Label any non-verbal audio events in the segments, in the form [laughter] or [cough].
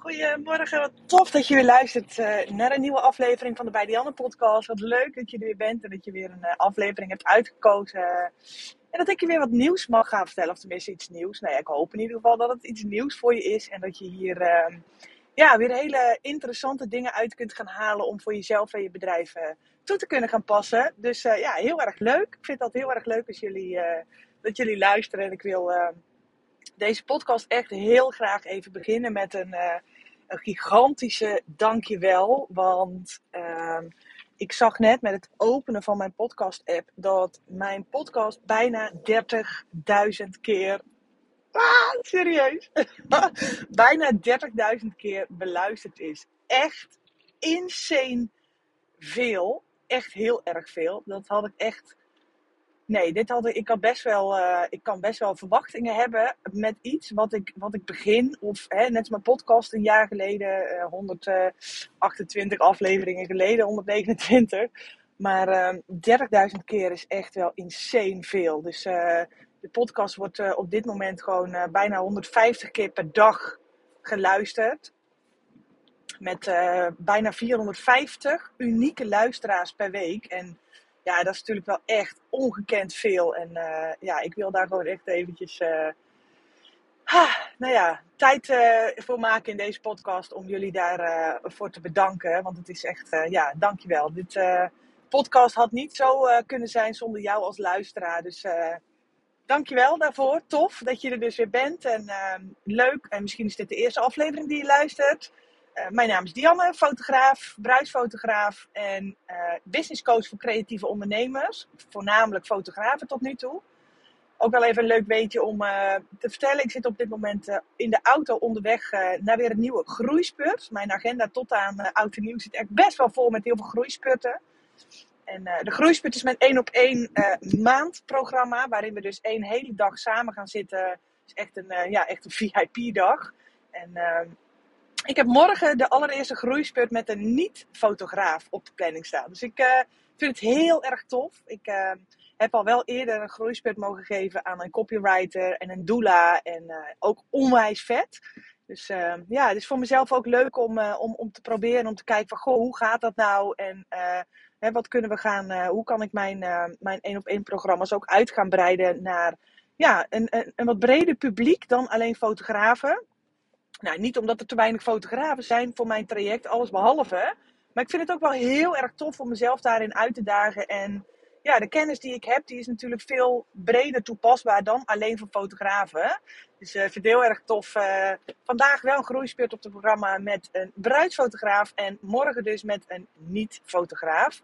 Goedemorgen, wat tof dat je weer luistert uh, naar een nieuwe aflevering van de Bij podcast. Wat leuk dat je er weer bent en dat je weer een uh, aflevering hebt uitgekozen. En dat ik je weer wat nieuws mag gaan vertellen, of tenminste iets nieuws. Nou ja, ik hoop in ieder geval dat het iets nieuws voor je is en dat je hier uh, ja, weer hele interessante dingen uit kunt gaan halen om voor jezelf en je bedrijf eh, toe te kunnen gaan passen. Dus ja, heel erg leuk. Ik vind dat heel erg leuk als jullie, dat jullie luisteren en ik wil deze podcast echt heel graag even beginnen met een, uh, een gigantische dankjewel. Want uh, ik zag net met het openen van mijn podcast-app dat mijn podcast bijna 30.000 keer. Ah, serieus. [laughs] bijna 30.000 keer beluisterd is. Echt insane veel. Echt heel erg veel. Dat had ik echt nee, dit had, ik, had best wel, uh, ik kan best wel verwachtingen hebben met iets wat ik, wat ik begin. Of hè, net als mijn podcast een jaar geleden, uh, 128 afleveringen geleden, 129. Maar 30.000 ehm, keer is echt wel insane veel. Dus de podcast wordt eh, op dit moment gewoon bijna 150 keer per dag geluisterd. Met bijna 450 unieke luisteraars per week. En ja, dat is natuurlijk wel echt ongekend veel. En uh, ja, ik wil daar gewoon echt eventjes, ha, nou ja, tijd uh, voor maken in deze podcast om jullie daarvoor voor te bedanken. Want het is echt, ja, dankjewel. Dit podcast had niet zo kunnen zijn zonder jou als luisteraar. Dus dankjewel daarvoor. Tof dat je er dus weer bent. En leuk. En misschien is dit de eerste aflevering die je luistert. Uh, mijn naam is Dianne, fotograaf, bruidsfotograaf en uh, business coach voor creatieve ondernemers. Voornamelijk fotografen tot nu toe. Ook wel even een leuk weetje om uh, te vertellen. Ik zit op dit moment in de auto onderweg naar weer een nieuwe groeispurt. Mijn agenda tot aan oud en nieuw zit echt best wel vol met heel veel groeispurten. En de groeispurt is mijn één op één maandprogramma. Waarin we dus één hele dag samen gaan zitten. Het is echt een, ja, echt een VIP-dag. En ehm, ik heb morgen de allereerste groeispurt met een niet-fotograaf op de planning staan. Dus ik uh, vind het heel erg tof. Ik uh, heb al wel eerder een groeispurt mogen geven aan een copywriter en een doula. En uh, ook onwijs vet. Dus ja, het is voor mezelf ook leuk om, om, om te proberen. Om te kijken van, goh, hoe gaat dat nou? En hè, wat kunnen we gaan... hoe kan ik mijn, mijn één op één programma's ook uit gaan breiden naar... Ja, een, een, een wat breder publiek dan alleen fotografen. Nou, niet omdat er te weinig fotografen zijn voor mijn traject, alles behalve. Maar ik vind het ook wel heel erg tof om mezelf daarin uit te dagen. En ja, de kennis die ik heb, die is natuurlijk veel breder toepasbaar dan alleen voor fotografen. Dus uh, vind het heel erg tof. Uh, vandaag wel een groeispurt op het programma met een bruidsfotograaf. En morgen dus met een niet-fotograaf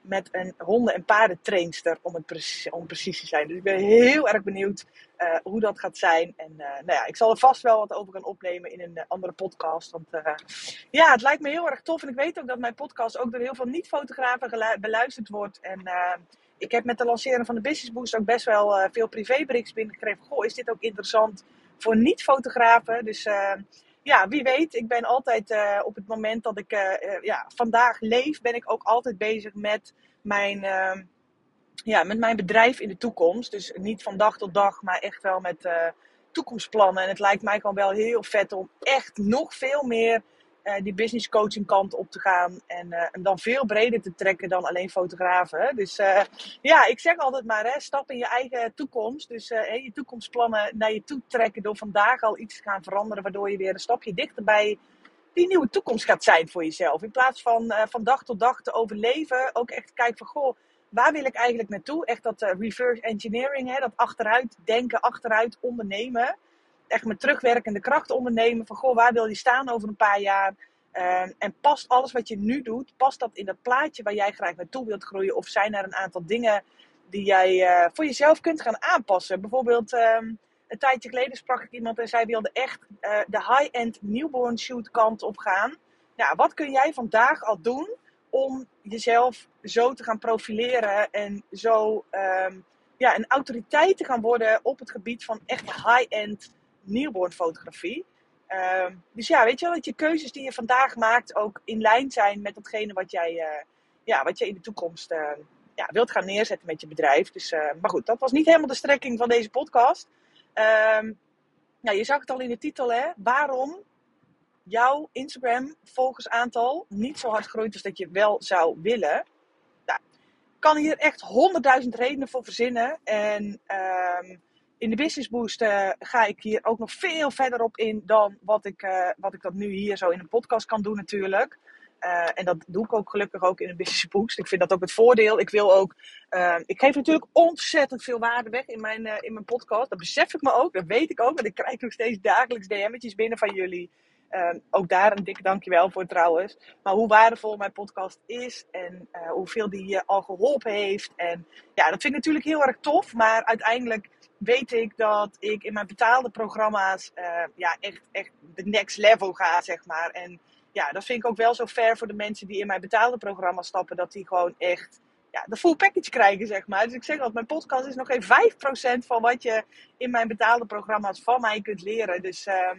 met een honden- en paardentrainster, om, het precies, om precies te zijn. Dus ik ben heel erg benieuwd uh, hoe dat gaat zijn. En uh, nou ja, ik zal er vast wel wat over gaan opnemen in een uh, andere podcast. Want ja, het lijkt me heel erg tof. En ik weet ook dat mijn podcast ook door heel veel niet-fotografen beluisterd wordt. En ik heb met de lancering van de Business Boost ook best wel veel privéberichts binnengekregen. Goh, is dit ook interessant voor niet-fotografen? Dus ja, wie weet. Ik ben altijd uh, op het moment dat ik uh, ja, vandaag leef, ben ik ook altijd bezig met mijn, uh, ja, met mijn bedrijf in de toekomst. Dus niet van dag tot dag, maar echt wel met toekomstplannen. En het lijkt mij gewoon wel heel vet om echt nog veel meer uh, die business coaching kant op te gaan. En, uh, en, dan veel breder te trekken dan alleen fotografen. Dus uh, ja, ik zeg altijd maar, hè, stap in je eigen toekomst. Dus je toekomstplannen naar je toe trekken door vandaag al iets te gaan veranderen. Waardoor je weer een stapje dichter bij die nieuwe toekomst gaat zijn voor jezelf. In plaats van van dag tot dag te overleven. Ook echt kijken van, goh, waar wil ik eigenlijk naartoe? Echt dat reverse engineering, hè, dat achteruit denken, achteruit ondernemen echt met terugwerkende kracht ondernemen. Van goh, waar wil je staan over een paar jaar? Ehm, en past alles wat je nu doet, past dat in dat plaatje waar jij graag naartoe wilt groeien? Of zijn er een aantal dingen die jij uh, voor jezelf kunt gaan aanpassen? Bijvoorbeeld, um, een tijdje geleden sprak ik iemand en zij wilde echt uh, de high-end newborn shoot kant op gaan. Nou, wat kun jij vandaag al doen om jezelf zo te gaan profileren en zo um, ja, een autoriteit te gaan worden op het gebied van echt high-end newborn fotografie. Uh, dus ja, weet je wel dat je keuzes die je vandaag maakt ook in lijn zijn met datgene wat jij, uh, ja, wat je in de toekomst uh, ja, wilt gaan neerzetten met je bedrijf. Dus, eh, maar goed, dat was niet helemaal de strekking van deze podcast. nou, je zag het al in de titel, hè? Waarom jouw Instagram volgersaantal niet zo hard groeit als dat je wel zou willen. Nou, ik kan hier echt honderdduizend redenen voor verzinnen. En ehm, in de Business Boost uh, ga ik hier ook nog veel verder op in dan wat ik, uh, wat ik dat nu hier zo in een podcast kan doen natuurlijk. Uh, en dat doe ik ook gelukkig ook in een Business Boost. Ik vind dat ook het voordeel. Ik wil ook, ik geef natuurlijk ontzettend veel waarde weg in mijn, in mijn podcast. Dat besef ik me ook, dat weet ik ook. Want ik krijg nog steeds dagelijks DM'tjes binnen van jullie. Um, ook daar een dikke dankjewel voor trouwens. Maar hoe waardevol mijn podcast is en uh, hoeveel die je al geholpen heeft. En ja, dat vind ik natuurlijk heel erg tof. Maar uiteindelijk weet ik dat ik in mijn betaalde programma's uh, ja, echt, echt de next level ga, zeg maar. En ja, dat vind ik ook wel zo fair voor de mensen die in mijn betaalde programma's stappen. Dat die gewoon echt ja, de full package krijgen, zeg maar. Dus ik zeg altijd, mijn podcast is nog geen 5% van wat je in mijn betaalde programma's van mij kunt leren. Dus uh,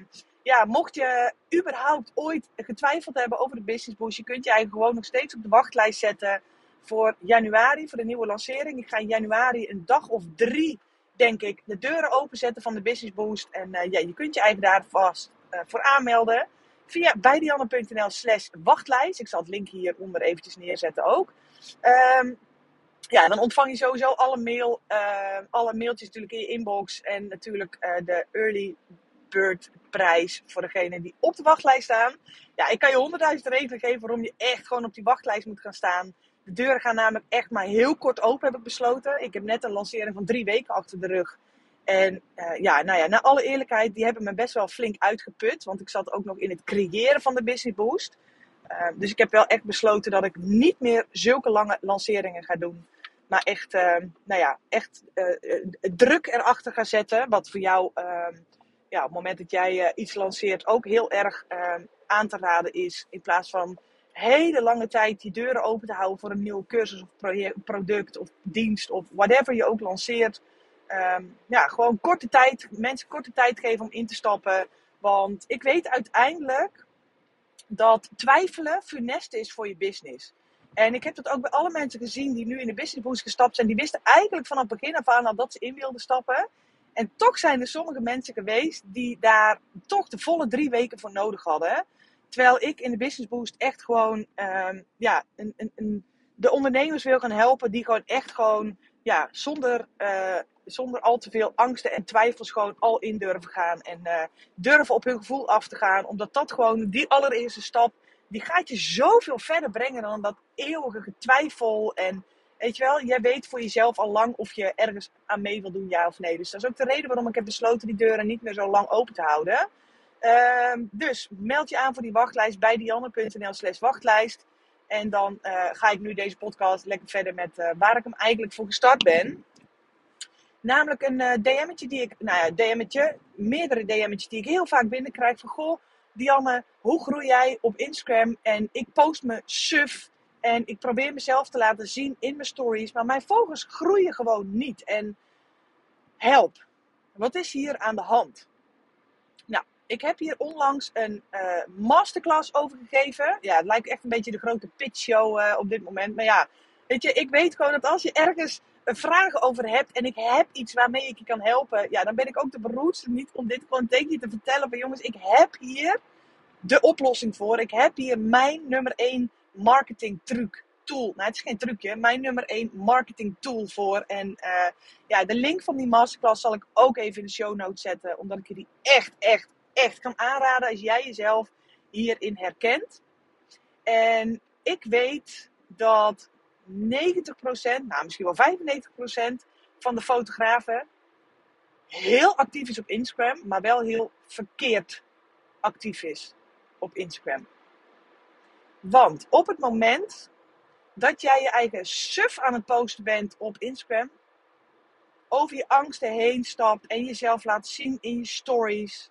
ja, mocht je überhaupt ooit getwijfeld hebben over de Business Boost, je kunt je eigenlijk gewoon nog steeds op de wachtlijst zetten voor januari, voor de nieuwe lancering. Ik ga in januari een dag of drie, denk ik, de deuren openzetten van de Business Boost. En uh, ja, je kunt je eigenlijk daar vast uh, voor aanmelden via bijdianne.nl slash wachtlijst. Ik zal het link hieronder eventjes neerzetten ook. Um, ja, dan ontvang je sowieso alle, mail, uh, alle mailtjes natuurlijk in je inbox. En natuurlijk de early prijs voor degene die op de wachtlijst staan. Ja, ik kan je honderdduizend redenen geven waarom je echt gewoon op die wachtlijst moet gaan staan. De deuren gaan namelijk echt maar heel kort open, heb ik besloten. Ik heb net een lancering van drie weken achter de rug. En uh, ja, nou ja, naar alle eerlijkheid, die hebben me best wel flink uitgeput. Want ik zat ook nog in het creëren van de Business Boost. Uh, dus ik heb wel echt besloten dat ik niet meer zulke lange lanceringen ga doen. Maar echt, uh, nou ja, echt druk erachter ga zetten. Wat voor jou ehm, ja, op het moment dat jij uh, iets lanceert ook heel erg uh, aan te raden is. In plaats van hele lange tijd die deuren open te houden voor een nieuwe cursus of project, product of dienst of whatever je ook lanceert. Um, ja, gewoon korte tijd, mensen korte tijd geven om in te stappen. Want ik weet uiteindelijk dat twijfelen funest is voor je business. En ik heb dat ook bij alle mensen gezien die nu in de business boost gestapt zijn. Die wisten eigenlijk vanaf het begin af aan al dat ze in wilden stappen. En toch zijn er sommige mensen geweest die daar toch de volle drie weken voor nodig hadden. Terwijl ik in de Business Boost echt gewoon um, ja, een, een, een, de ondernemers wil gaan helpen die gewoon echt gewoon ja, zonder, uh, zonder al te veel angsten en twijfels gewoon al in durven gaan. En uh, durven op hun gevoel af te gaan. Omdat dat gewoon die allereerste stap, die gaat je zoveel verder brengen dan dat eeuwige getwijfel en Weet je wel, jij weet voor jezelf al lang of je ergens aan mee wil doen, ja of nee. Dus dat is ook de reden waarom ik heb besloten die deuren niet meer zo lang open te houden. Uh, dus meld je aan voor die wachtlijst bij dianne.nl slash wachtlijst. En dan uh, ga ik nu deze podcast lekker verder met uh, waar ik hem eigenlijk voor gestart ben. Namelijk een uh, DM'tje die ik, nou ja, DM'tje, meerdere DM'tjes die ik heel vaak binnenkrijg van goh, Dianne, hoe groei jij op Instagram? En ik post me suf en ik probeer mezelf te laten zien in mijn stories. Maar mijn volgers groeien gewoon niet. En help. Wat is hier aan de hand? Nou, ik heb hier onlangs een uh, masterclass over gegeven. Ja, het lijkt echt een beetje de grote pitchshow uh, op dit moment. Maar ja, weet je, ik weet gewoon dat als je ergens een vraag over hebt en ik heb iets waarmee ik je kan helpen, ja, dan ben ik ook de beroerdste niet om dit gewoon tegen je te vertellen. Van jongens, ik heb hier de oplossing voor. Ik heb hier mijn nummer 1 marketing truc tool. Nou, het is geen trucje, mijn nummer 1 marketing tool voor. En uh, ja, de link van die masterclass zal ik ook even in de show notes zetten. Omdat ik je die echt, echt, echt kan aanraden als jij jezelf hierin herkent. En ik weet dat 90%, nou misschien wel 95% van de fotografen heel actief is op Instagram, maar wel heel verkeerd actief is op Instagram. Want op het moment dat jij je eigen suf aan het posten bent op Instagram, over je angsten heen stapt en jezelf laat zien in je stories,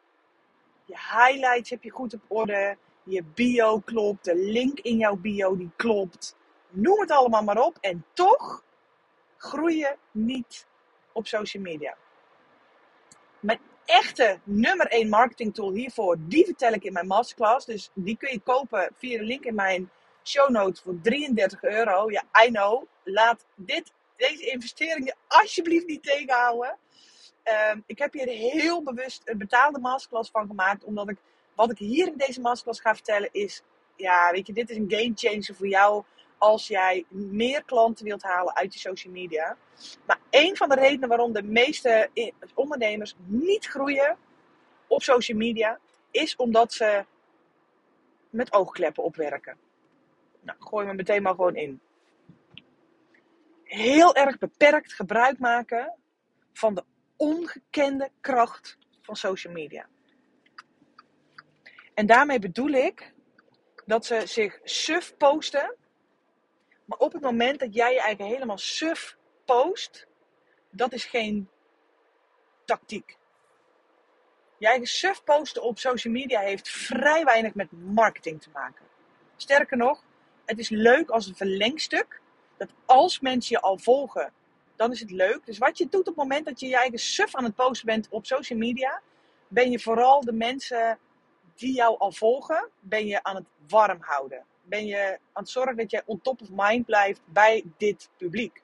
je highlights heb je goed op orde, je bio klopt, de link in jouw bio die klopt, noem het allemaal maar op en toch groei je niet op social media. Met echte nummer 1 marketing tool hiervoor, die vertel ik in mijn masterclass. Dus die kun je kopen via de link in mijn show notes voor 33 euro. Ja, I know. Laat dit, deze investeringen alsjeblieft niet tegenhouden. Um, ik heb hier heel bewust een betaalde masterclass van gemaakt, omdat ik wat ik hier in deze masterclass ga vertellen is, ja, weet je, dit is een game changer voor jou als jij meer klanten wilt halen uit je social media. Maar een van de redenen waarom de meeste ondernemers niet groeien op social media, is omdat ze met oogkleppen opwerken. Nou, gooi me meteen maar gewoon in. Heel erg beperkt gebruik maken van de ongekende kracht van social media. En daarmee bedoel ik dat ze zich suf posten. Maar op het moment dat jij je eigenlijk helemaal suf post, dat is geen tactiek. Je eigen suf posten op social media heeft vrij weinig met marketing te maken. Sterker nog, het is leuk als een verlengstuk. Dat als mensen je al volgen, dan is het leuk. Dus wat je doet op het moment dat je je eigen suf aan het posten bent op social media, ben je vooral de mensen die jou al volgen, ben je aan het warm houden. Ben je aan het zorgen dat je on top of mind blijft bij dit publiek.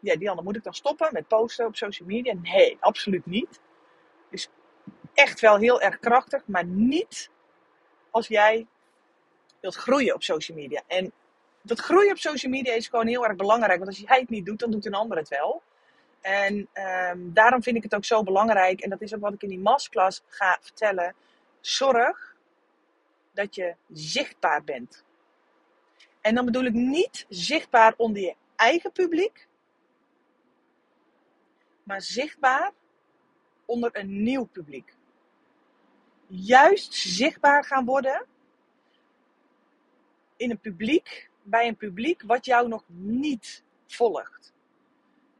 Ja, Dianne, moet ik dan stoppen met posten op social media? Nee, absoluut niet. Dus echt wel heel erg krachtig, maar niet als jij wilt groeien op social media. En dat groeien op social media is gewoon heel erg belangrijk. Want als jij het niet doet, dan doet een ander het wel. En ehm, daarom vind ik het ook zo belangrijk. En dat is ook wat ik in die masterclass ga vertellen. Zorg dat je zichtbaar bent. En dan bedoel ik niet zichtbaar onder je eigen publiek. Maar zichtbaar onder een nieuw publiek. Juist zichtbaar gaan worden in een publiek, bij een publiek wat jou nog niet volgt.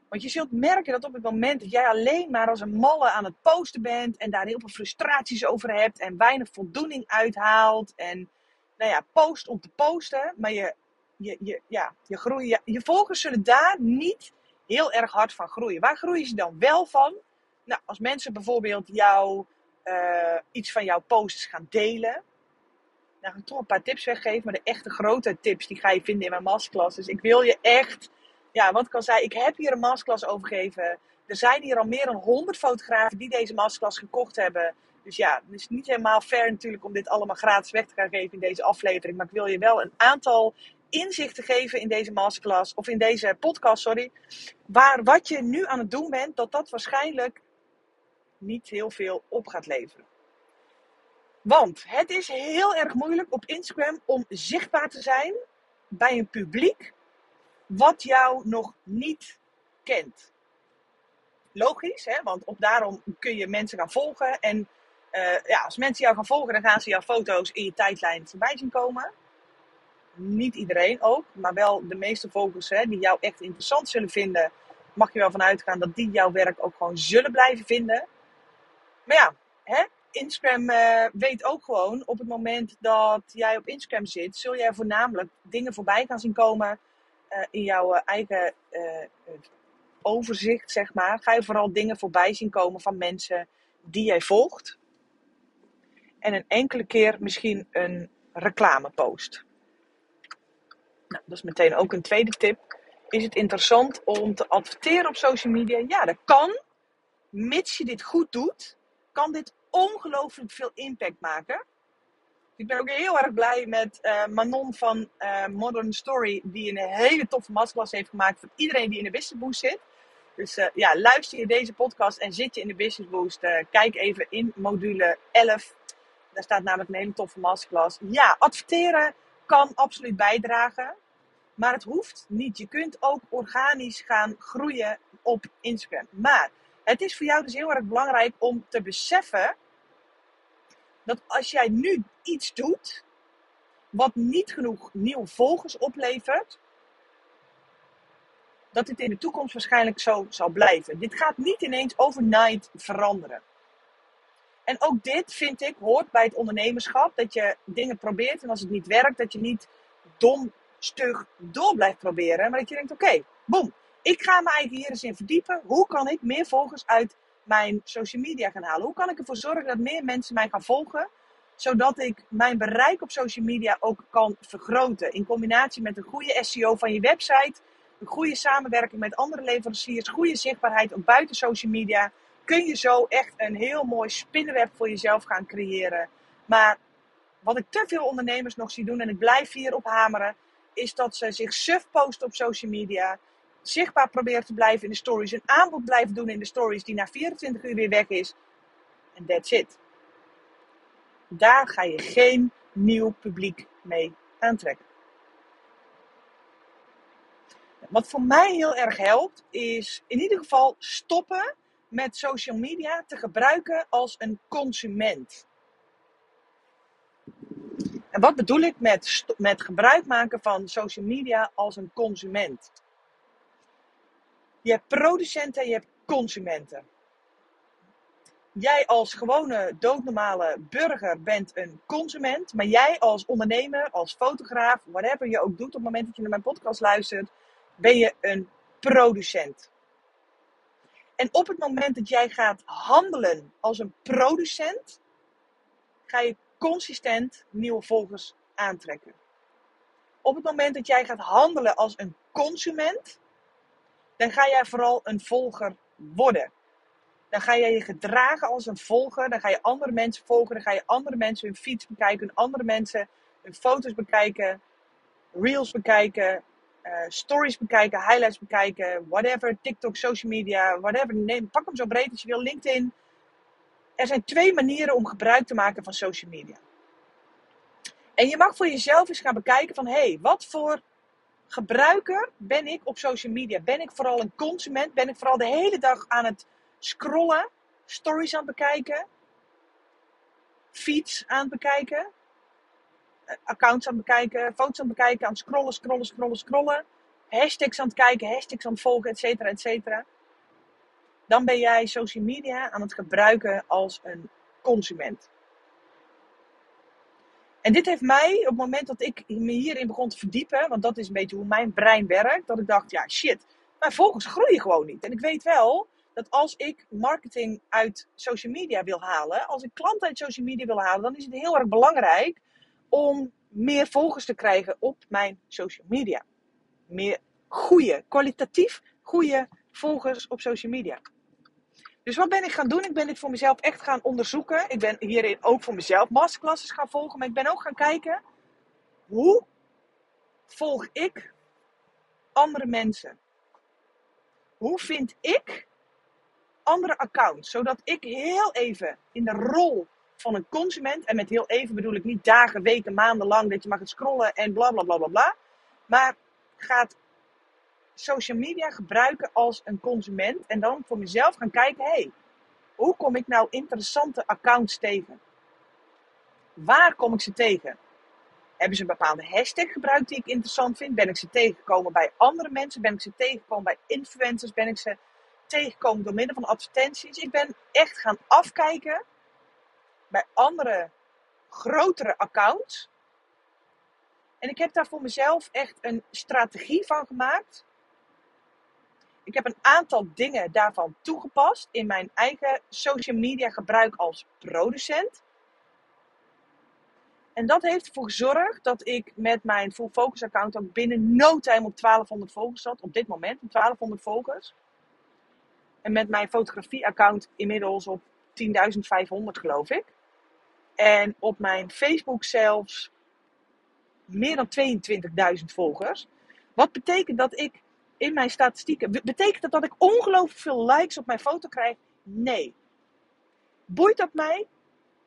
Want je zult merken dat op het moment dat jij alleen maar als een malle aan het posten bent en daar heel veel frustraties over hebt en weinig voldoening uithaalt en nou ja, post om te posten, maar je, je, je, ja, je, groei, je, volgers zullen daar niet heel erg hard van groeien. Waar groeien ze dan wel van? Nou, als mensen bijvoorbeeld jou uh, iets van jouw posts gaan delen. Nou, ga ik toch een paar tips weggeven. Maar de echte grote tips die ga je vinden in mijn masterclass. Dus ik wil je echt, ja, wat ik al zei, ik heb hier een masterclass overgegeven. Er zijn hier al meer dan 100 fotografen die deze masterclass gekocht hebben. Dus ja, het is niet helemaal fair natuurlijk om dit allemaal gratis weg te gaan geven in deze aflevering. Maar ik wil je wel een aantal inzichten geven in deze masterclass, of in deze podcast, sorry. Waar wat je nu aan het doen bent, dat dat waarschijnlijk niet heel veel op gaat leveren. Want het is heel erg moeilijk op Instagram om zichtbaar te zijn bij een publiek wat jou nog niet kent. Logisch, hè? want op daarom kun je mensen gaan volgen. En uh, ja, als mensen jou gaan volgen, dan gaan ze jouw foto's in je tijdlijn voorbij zien komen. Niet iedereen ook, maar wel de meeste volgers hè, die jou echt interessant zullen vinden, mag je wel vanuit gaan dat die jouw werk ook gewoon zullen blijven vinden. Maar ja, hè? Instagram uh, weet ook gewoon op het moment dat jij op Instagram zit, zul jij voornamelijk dingen voorbij gaan zien komen uh, in jouw uh, eigen overzicht, zeg maar. Ga je vooral dingen voorbij zien komen van mensen die jij volgt. En een enkele keer misschien een reclamepost. Nou, dat is meteen ook een tweede tip. Is het interessant om te adverteren op social media? Ja, dat kan. Mits je dit goed doet kan dit ongelooflijk veel impact maken. Ik ben ook heel erg blij met uh, Manon van uh, Modern Story, die een hele toffe masterclass heeft gemaakt voor iedereen die in de Business Boost zit. Dus uh, ja, luister je deze podcast en zit je in de Business Boost, kijk even in module 11. Daar staat namelijk een hele toffe masterclass. Ja, adverteren kan absoluut bijdragen, maar het hoeft niet. Je kunt ook organisch gaan groeien op Instagram. Maar het is voor jou dus heel erg belangrijk om te beseffen dat als jij nu iets doet wat niet genoeg nieuwe volgers oplevert, dat dit in de toekomst waarschijnlijk zo zal blijven. Dit gaat niet ineens overnight veranderen. En ook dit vind ik hoort bij het ondernemerschap. Dat je dingen probeert en als het niet werkt, dat je niet dom, stug door blijft proberen. Maar dat je denkt, oké, boem, ik ga me eigenlijk hier eens in verdiepen. Hoe kan ik meer volgers uit mijn social media gaan halen? Hoe kan ik ervoor zorgen dat meer mensen mij gaan volgen? Zodat ik mijn bereik op social media ook kan vergroten. In combinatie met een goede SEO van je website. Een goede samenwerking met andere leveranciers. Goede zichtbaarheid ook buiten social media. kun je zo echt een heel mooi spinnenweb voor jezelf gaan creëren. Maar wat ik te veel ondernemers nog zie doen, en ik blijf hierop hameren, is dat ze zich suf posten op social media. Zichtbaar proberen te blijven in de stories. Een aanbod blijven doen in de stories die na 24 uur weer weg is. En that's it. Daar ga je geen nieuw publiek mee aantrekken. Wat voor mij heel erg helpt, is in ieder geval stoppen met social media te gebruiken als een consument. En wat bedoel ik met, met gebruik maken van social media als een consument? Je hebt producenten en je hebt consumenten. Jij als gewone doodnormale burger bent een consument, maar jij als ondernemer, als fotograaf, whatever je ook doet op het moment dat je naar mijn podcast luistert, ben je een producent. En op het moment dat jij gaat handelen als een producent, ga je consistent nieuwe volgers aantrekken. Op het moment dat jij gaat handelen als een consument, dan ga jij vooral een volger worden. Dan ga jij je gedragen als een volger. Dan ga je andere mensen volgen. Dan ga je andere mensen hun fiets bekijken. Andere mensen hun foto's bekijken. Reels bekijken. Uh, stories bekijken. Highlights bekijken. Whatever. TikTok, social media. Whatever. Neem, pak hem zo breed als je wil. LinkedIn. Er zijn twee manieren om gebruik te maken van social media. En je mag voor jezelf eens gaan bekijken van... Hé, hey, wat voor gebruiker ben ik op social media? Ben ik vooral een consument? Ben ik vooral de hele dag aan het scrollen, stories aan het bekijken, feeds aan het bekijken, eh, accounts aan het bekijken, foto's aan het bekijken, aan het scrollen, scrollen, scrollen, scrollen, hashtags aan het kijken, hashtags aan het volgen, et cetera, et cetera. Dan ben jij social media aan het gebruiken als een consument. En dit heeft mij, op het moment dat ik me hierin begon te verdiepen, want dat is een beetje hoe mijn brein werkt, dat ik dacht, ja shit, mijn volgers groeien gewoon niet. En ik weet wel dat als ik marketing uit social media wil halen, als ik klanten uit social media wil halen, dan is het heel erg belangrijk om meer volgers te krijgen op mijn social media. Meer goede, kwalitatief goede volgers op social media. Dus wat ben ik gaan doen? Ik ben dit voor mezelf echt gaan onderzoeken. Ik ben hierin ook voor mezelf masterclasses gaan volgen. Maar ik ben ook gaan kijken hoe volg ik andere mensen? Hoe vind ik andere accounts? Zodat ik heel even in de rol van een consument, en met heel even bedoel ik niet dagen, weken, maanden lang dat je mag scrollen en bla bla bla bla bla. Maar gaat social media gebruiken als een consument en dan voor mezelf gaan kijken: hé, hey, hoe kom ik nou interessante accounts tegen? Waar kom ik ze tegen? Hebben ze een bepaalde hashtag gebruikt die ik interessant vind? Ben ik ze tegengekomen bij andere mensen? Ben ik ze tegengekomen bij influencers? Ben ik ze tegengekomen door middel van advertenties? Ik ben echt gaan afkijken bij andere grotere accounts. En ik heb daar voor mezelf echt een strategie van gemaakt ik heb een aantal dingen daarvan toegepast in mijn eigen social media gebruik als producent. En dat heeft ervoor gezorgd dat ik met mijn full focus account ook binnen no time op 1200 volgers zat. Op dit moment op 1200 volgers. En met mijn fotografie account inmiddels op 10.500 geloof ik. En op mijn Facebook zelfs meer dan 22.000 volgers. Wat betekent dat ik in mijn statistieken. Betekent dat dat ik ongelooflijk veel likes op mijn foto krijg? Nee. Boeit dat mij?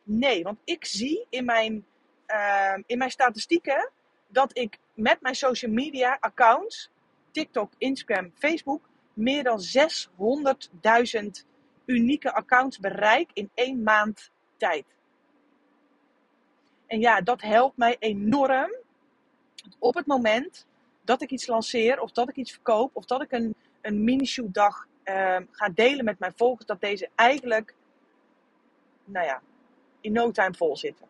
Nee, want ik zie in mijn, ehm, in mijn statistieken dat ik met mijn social media accounts, TikTok, Instagram, Facebook, meer dan 600.000 unieke accounts bereik in één maand tijd. En ja, dat helpt mij enorm op het moment dat ik iets lanceer, of dat ik iets verkoop, of dat ik een, een mini-shoot dag ehm, ga delen met mijn volgers, dat deze eigenlijk, nou ja, in no time vol zitten.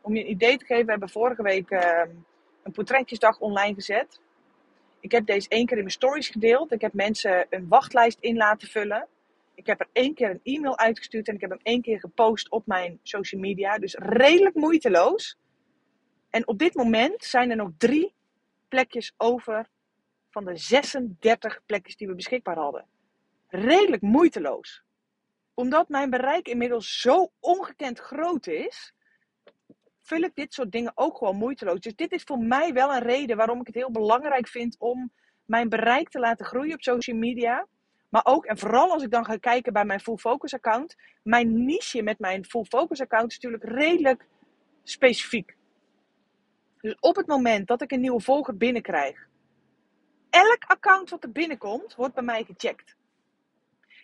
Om je een idee te geven, we hebben vorige week ehm, een portretjesdag online gezet. Ik heb deze één keer in mijn stories gedeeld. Ik heb mensen een wachtlijst in laten vullen. Ik heb er één keer een e-mail uitgestuurd en ik heb hem één keer gepost op mijn social media. Dus redelijk moeiteloos. En op dit moment zijn er nog drie plekjes over van de 36 plekjes die we beschikbaar hadden. Redelijk moeiteloos. omdat mijn bereik inmiddels zo ongekend groot is, vul ik dit soort dingen ook gewoon moeiteloos. Dus dit is voor mij wel een reden waarom ik het heel belangrijk vind om mijn bereik te laten groeien op social media. Maar ook, en vooral als ik dan ga kijken bij mijn Full Focus account, mijn niche met mijn Full Focus account is natuurlijk redelijk specifiek. Dus op het moment dat ik een nieuwe volger binnenkrijg, elk account wat er binnenkomt, wordt bij mij gecheckt.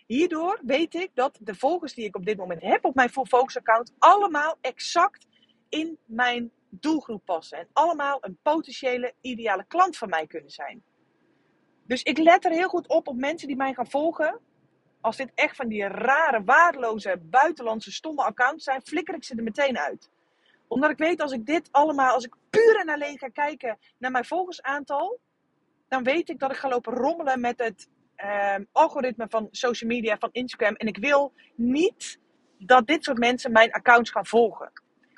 Hierdoor weet ik dat de volgers die ik op dit moment heb op mijn Full Focus account allemaal exact in mijn doelgroep passen. En allemaal een potentiële ideale klant van mij kunnen zijn. Dus ik let er heel goed op op mensen die mij gaan volgen. Als dit echt van die rare, waardeloze, buitenlandse, stomme accounts zijn, flikker ik ze er meteen uit. Omdat ik weet, als ik dit allemaal, als ik puur en alleen ga kijken naar mijn volgersaantal, dan weet ik dat ik ga lopen rommelen met het uh, algoritme van social media, van Instagram. En ik wil niet dat dit soort mensen mijn accounts gaan volgen.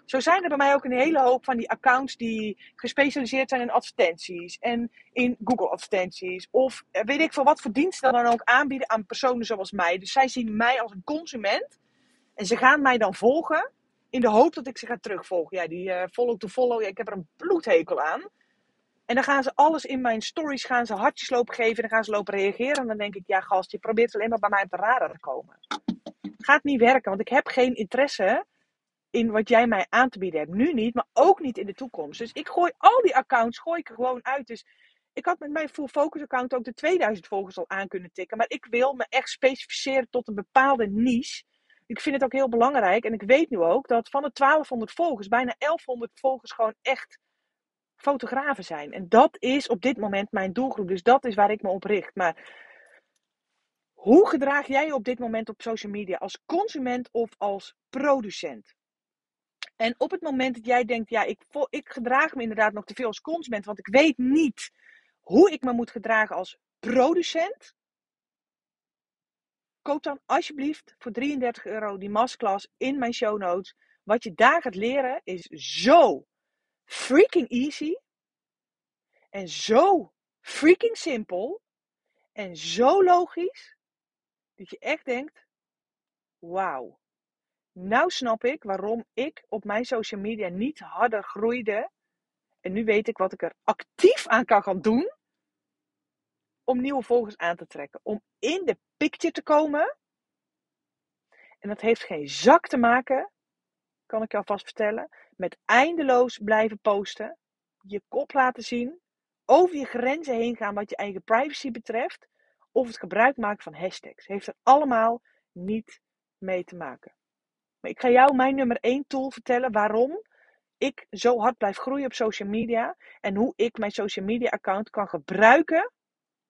Zo zijn er bij mij ook een hele hoop van die accounts die gespecialiseerd zijn in advertenties en in Google advertenties. Of eh, weet ik veel wat voor diensten dan ook aanbieden aan personen zoals mij. Dus zij zien mij als een consument en ze gaan mij dan volgen in de hoop dat ik ze ga terugvolgen. Ja, die uh, follow to follow, ik heb er een bloedhekel aan. En dan gaan ze alles in mijn stories gaan ze hartjes lopen geven. En dan gaan ze lopen reageren. En dan denk ik, ja gast, je probeert alleen maar bij mij op de radar te komen. Gaat niet werken, want ik heb geen interesse in wat jij mij aan te bieden hebt. Nu niet, maar ook niet in de toekomst. Dus ik gooi al die accounts gooi ik er gewoon uit. Dus ik had met mijn Full Focus account ook de 2000 volgers al aan kunnen tikken. Maar ik wil me echt specificeren tot een bepaalde niche. Ik vind het ook heel belangrijk. En ik weet nu ook dat van de 1200 volgers, bijna 1100 volgers gewoon echt fotografen zijn. En dat is op dit moment mijn doelgroep. Dus dat is waar ik me op richt. Maar hoe gedraag jij je op dit moment op social media? Als consument of als producent? En op het moment dat jij denkt, ja, ik, ik gedraag me inderdaad nog te veel als consument, want ik weet niet hoe ik me moet gedragen als producent. Koop dan alsjeblieft voor 33 euro die masterclass in mijn show notes. Wat je daar gaat leren is zo freaking easy. En zo freaking simpel. En zo logisch. Dat je echt denkt: wauw. Nou snap ik waarom ik op mijn social media niet harder groeide. En nu weet ik wat ik er actief aan kan gaan doen. Om nieuwe volgers aan te trekken. Om in de picture te komen. En dat heeft geen zak te maken, kan ik je alvast vertellen, met eindeloos blijven posten. Je kop laten zien. Over je grenzen heen gaan wat je eigen privacy betreft. Of het gebruik maken van hashtags. Heeft er allemaal niet mee te maken. Maar ik ga jou mijn nummer 1 tool vertellen waarom ik zo hard blijf groeien op social media. En hoe ik mijn social media account kan gebruiken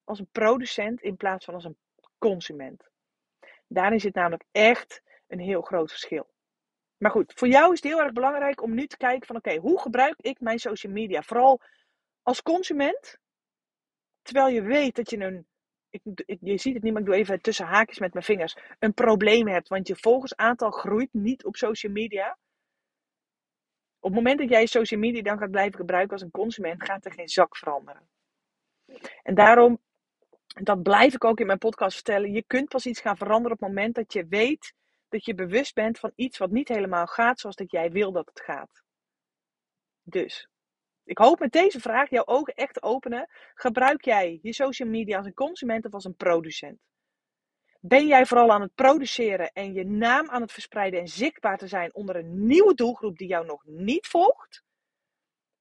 als een producent in plaats van als een consument. Daarin zit namelijk echt een heel groot verschil. Maar goed, voor jou is het heel erg belangrijk om nu te kijken van oké, hoe gebruik ik mijn social media? Vooral als consument, terwijl je weet dat je een ik, je ziet het niet, maar ik doe even tussen haakjes met mijn vingers, een probleem hebt. Want je volgersaantal groeit niet op social media. Op het moment dat jij social media dan gaat blijven gebruiken als een consument, gaat er geen zak veranderen. En daarom, dat blijf ik ook in mijn podcast vertellen, je kunt pas iets gaan veranderen op het moment dat je weet dat je bewust bent van iets wat niet helemaal gaat zoals dat jij wil dat het gaat. Dus, ik hoop met deze vraag jouw ogen echt openen. Gebruik jij je social media als een consument of als een producent? Ben jij vooral aan het produceren en je naam aan het verspreiden en zichtbaar te zijn onder een nieuwe doelgroep die jou nog niet volgt?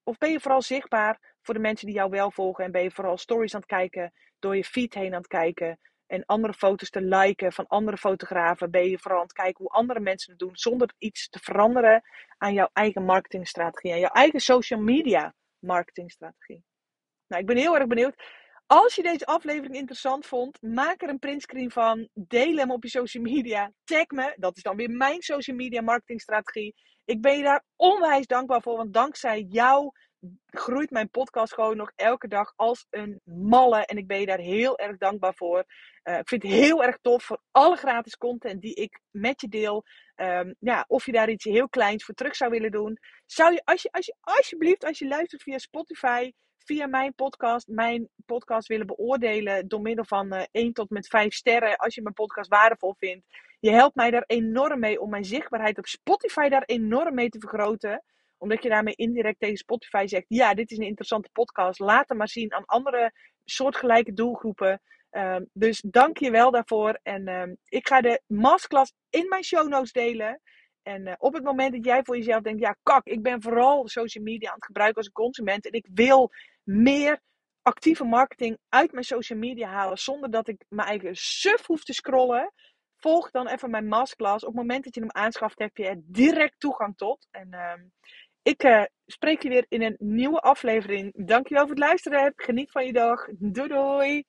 Of ben je vooral zichtbaar voor de mensen die jou wel volgen en ben je vooral stories aan het kijken, door je feed heen aan het kijken en andere foto's te liken van andere fotografen? Ben je vooral aan het kijken hoe andere mensen het doen zonder iets te veranderen aan jouw eigen marketingstrategie, aan jouw eigen social media marketingstrategie? Nou, ik ben heel erg benieuwd. Als je deze aflevering interessant vond, maak er een printscreen van. Deel hem op je social media. Tag me. Dat is dan weer mijn social media marketingstrategie. Ik ben je daar onwijs dankbaar voor. Want dankzij jou groeit mijn podcast gewoon nog elke dag als een malle. En ik ben je daar heel erg dankbaar voor. Uh, ik vind het heel erg tof voor alle gratis content die ik met je deel. Um, ja, of je daar iets heel kleins voor terug zou willen doen. Zou je, als je, als je alsjeblieft, als je luistert via Spotify, via mijn podcast, mijn podcast willen beoordelen door middel van uh, 1 tot met 5 sterren. Als je mijn podcast waardevol vindt Je helpt mij daar enorm mee om mijn zichtbaarheid op Spotify daar enorm mee te vergroten. Omdat je daarmee indirect tegen Spotify zegt: ja, dit is een interessante podcast. Laat hem maar zien aan andere soortgelijke doelgroepen. Ehm, dus dank je wel daarvoor. En ehm, ik ga de masterclass in mijn show notes delen. En uh, op het moment dat jij voor jezelf denkt, ja kak, ik ben vooral social media aan het gebruiken als een consument. En ik wil meer actieve marketing uit mijn social media halen zonder dat ik mijn eigen suf hoef te scrollen. Volg dan even mijn masterclass. Op het moment dat je hem aanschaft, heb je er direct toegang tot. En uh, ik uh, spreek je weer in een nieuwe aflevering. Dankjewel voor het luisteren. Geniet van je dag. Doei doei.